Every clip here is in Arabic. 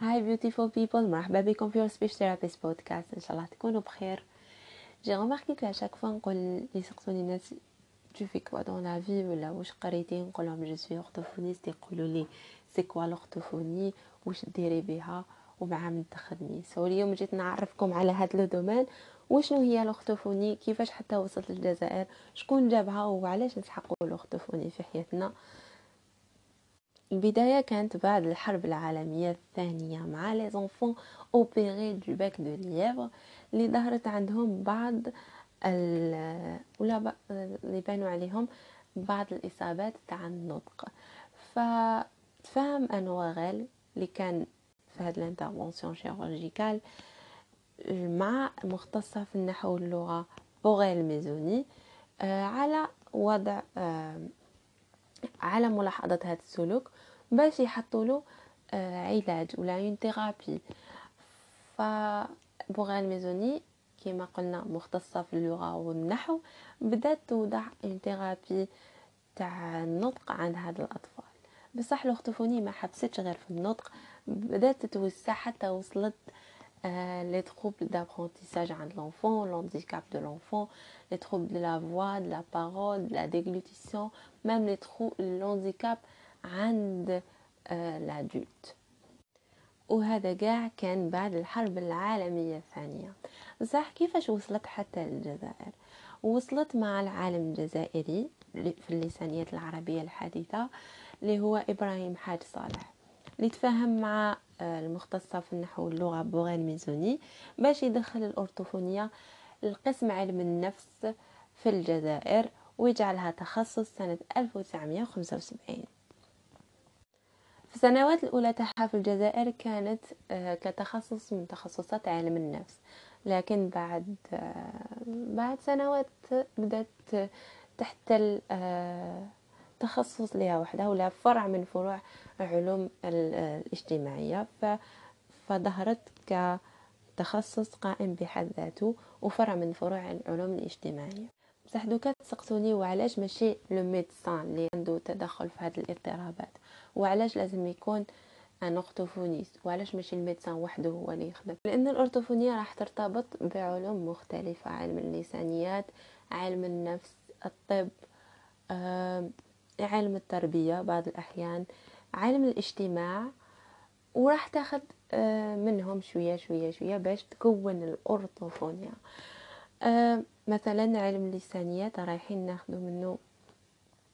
Hi beautiful people مرحبا بكم في speech therapist podcast إن شاء الله تكونوا بخير. j'ai remarqué que à chaque fois نقول لي الناس tu fais quoi dans la vie ولا واش قريتي نقول لهم je suis orthophoniste يقولوا لي c'est quoi l'orthophonie واش ديري بها ومع من تخدمي so اليوم جيت نعرفكم على هذا le domaine. وشنو هي l'orthophonie كيفاش حتى وصلت للجزائر؟ شكون جابها؟ وعلاش نسحقوا l'orthophonie في حياتنا؟ البداية كانت بعد الحرب العالمية الثانية مع les enfants opérés de bec de lièvre اللي ظهرت عندهم بعض ولا اللي بانوا عليهم بعض الإصابات تاع النطق. فتفهم أنوغيل اللي كان في هاد ال intervention chirurgicale مع مختصة في النحو واللغة بوغيل ميزوني آه، على وضع آه، على ملاحظة هذا السلوك. باش يحطوا له آه، علاج ولا une thérapie ف بوغال ميزوني كما قلنا مختصة في اللغة والنحو بدات توضع une thérapie تاع النطق عند هاد الأطفال. بصح l'orthophonie ما حبستش غير في النطق بدات تتوسع حتى وصلت les troubles d'apprentissage عند l'enfant, l'handicap de l'enfant, les troubles de la voix, de la parole, de la déglutition, même les troubles, l'handicap عند لادولت وهذا قاع كان بعد الحرب العالمية الثانية. صح كيفاش وصلت حتى للجزائر وصلت مع العالم الجزائري في اللسانيات العربية الحديثة اللي هو إبراهيم حاج صالح اللي تفاهم مع المختصة في النحو واللغة بوغين ميزوني باش يدخل الأورتوفونية القسم علم النفس في الجزائر ويجعلها تخصص سنة 1975 في السنوات الأولى تاعها في الجزائر كانت آه، كتخصص من تخصصات علم النفس. لكن بعد آه، بعد سنوات بدأت تحتل آه، تخصص لها وحدها ولا فرع من فروع علوم الاجتماعية. فظهرت كتخصص قائم بحد ذاته وفرع من فروع العلوم الاجتماعية. بصح دوكا تسقسوني وعلاش ماشي le médecin اللي عنده تدخل في هذه الاضطرابات؟ وعلاش لازم يكون un orthophoniste؟ وعلاش ماشي ال médecin وحده هو اللي يخدم؟ لأن الاورتوفونية راح ترتبط بعلوم مختلفة علم اللسانيات علم النفس الطب علم التربية بعض الأحيان علم الاجتماع وراح تاخذ منهم شوية شوية شوية باش تكون الاورتوفونيا مثلا علم اللسانيات رايحين ناخذ منه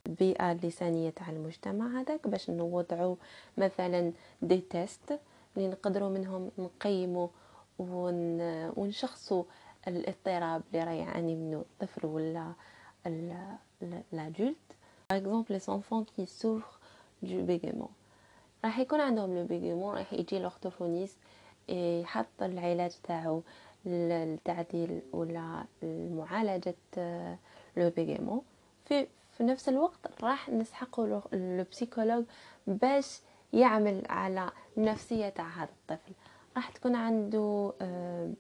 البيئة اللسانية تاع المجتمع هذاك باش نوضعوا مثلا دي تيست اللي نقدروا منهم نقيموا ون... ونشخصوا الاضطراب اللي راه يعاني منه الطفل ولا l'adulte par exemple les enfants qui souffrent de bégaiement راح يكون عندهم le bégaiement راح يجي l'orthophoniste يحط العلاج تاعو التعديل ولا معالجة le bégaiement في في نفس الوقت راح نسحقه ال psychologue باش يعمل على النفسية تاع هذا الطفل. راح تكون عنده آه،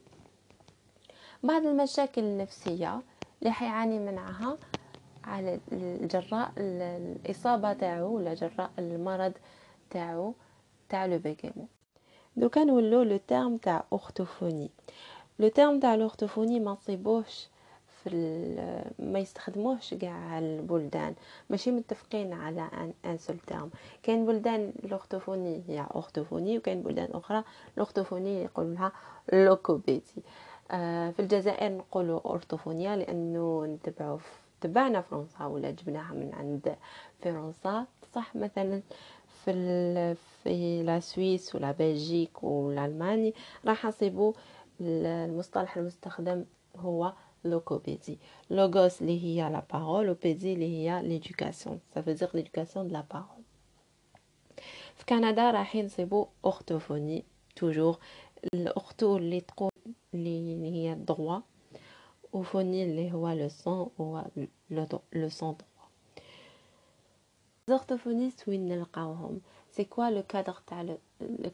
بعض المشاكل النفسية اللي حيعاني منها على الجراء الإصابة تاعو ولا جراء المرض تاعو تاع le bégaiement دوكا نولو le terme تاع orthophonie le terme تاع ال orthophonie ما نصيبوهش في ما يستخدموهش كاع البلدان. ماشي متفقين على un un seul terme. كاين بلدان ال orthophonie هي orthophonie وكاين بلدان أخرى ال orthophonie يقولوا لها logopédie آه في الجزائر نقولوا اورتوفونيا لأنه نتبعوا تبعنا فرنسا ولا جبناها من عند فرنسا. صح مثلا في في la Suisse ولا Belgique والالماني راح نصيبوا المصطلح المستخدم هو logopédie. Logos اللي هي la parole, opédie اللي هي l'éducation. Ça veut dire l'éducation de la parole. في كندا راح نصيبوا orthophonie toujours ال ortho اللي تقول اللي هي ال droit و phonie اللي هو le son هو le son دغوا زورتوفونيست وين نلقاوهم سي كوا لو كادر تاع لو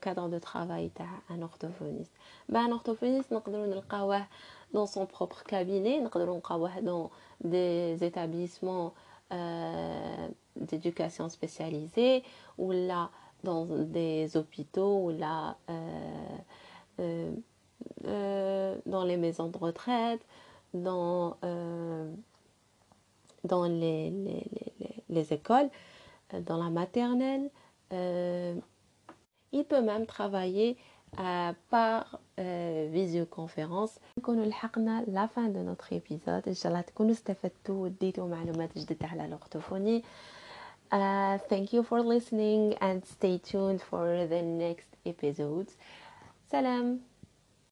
كادر دو ترافاي تاع ان اورتوفونيست با ان اورتوفونيست نقدروا نلقاوه dans son propre cabinet نقدروا نلقاوه dans des établissements euh, d'éducation spécialisée ولا dans des hôpitaux ou là dans les maisons de retraite dans dans les, les, les, les, écoles dans la maternelle il peut même travailler par visioconférence نكونوا لحقنا لا فان دو نوتر ايبيزود ان شاء الله تكونوا استفدتوا وديتوا معلومات جديده على لوغتوفوني Uh, thank you for listening and stay tuned for the next episodes. Salam.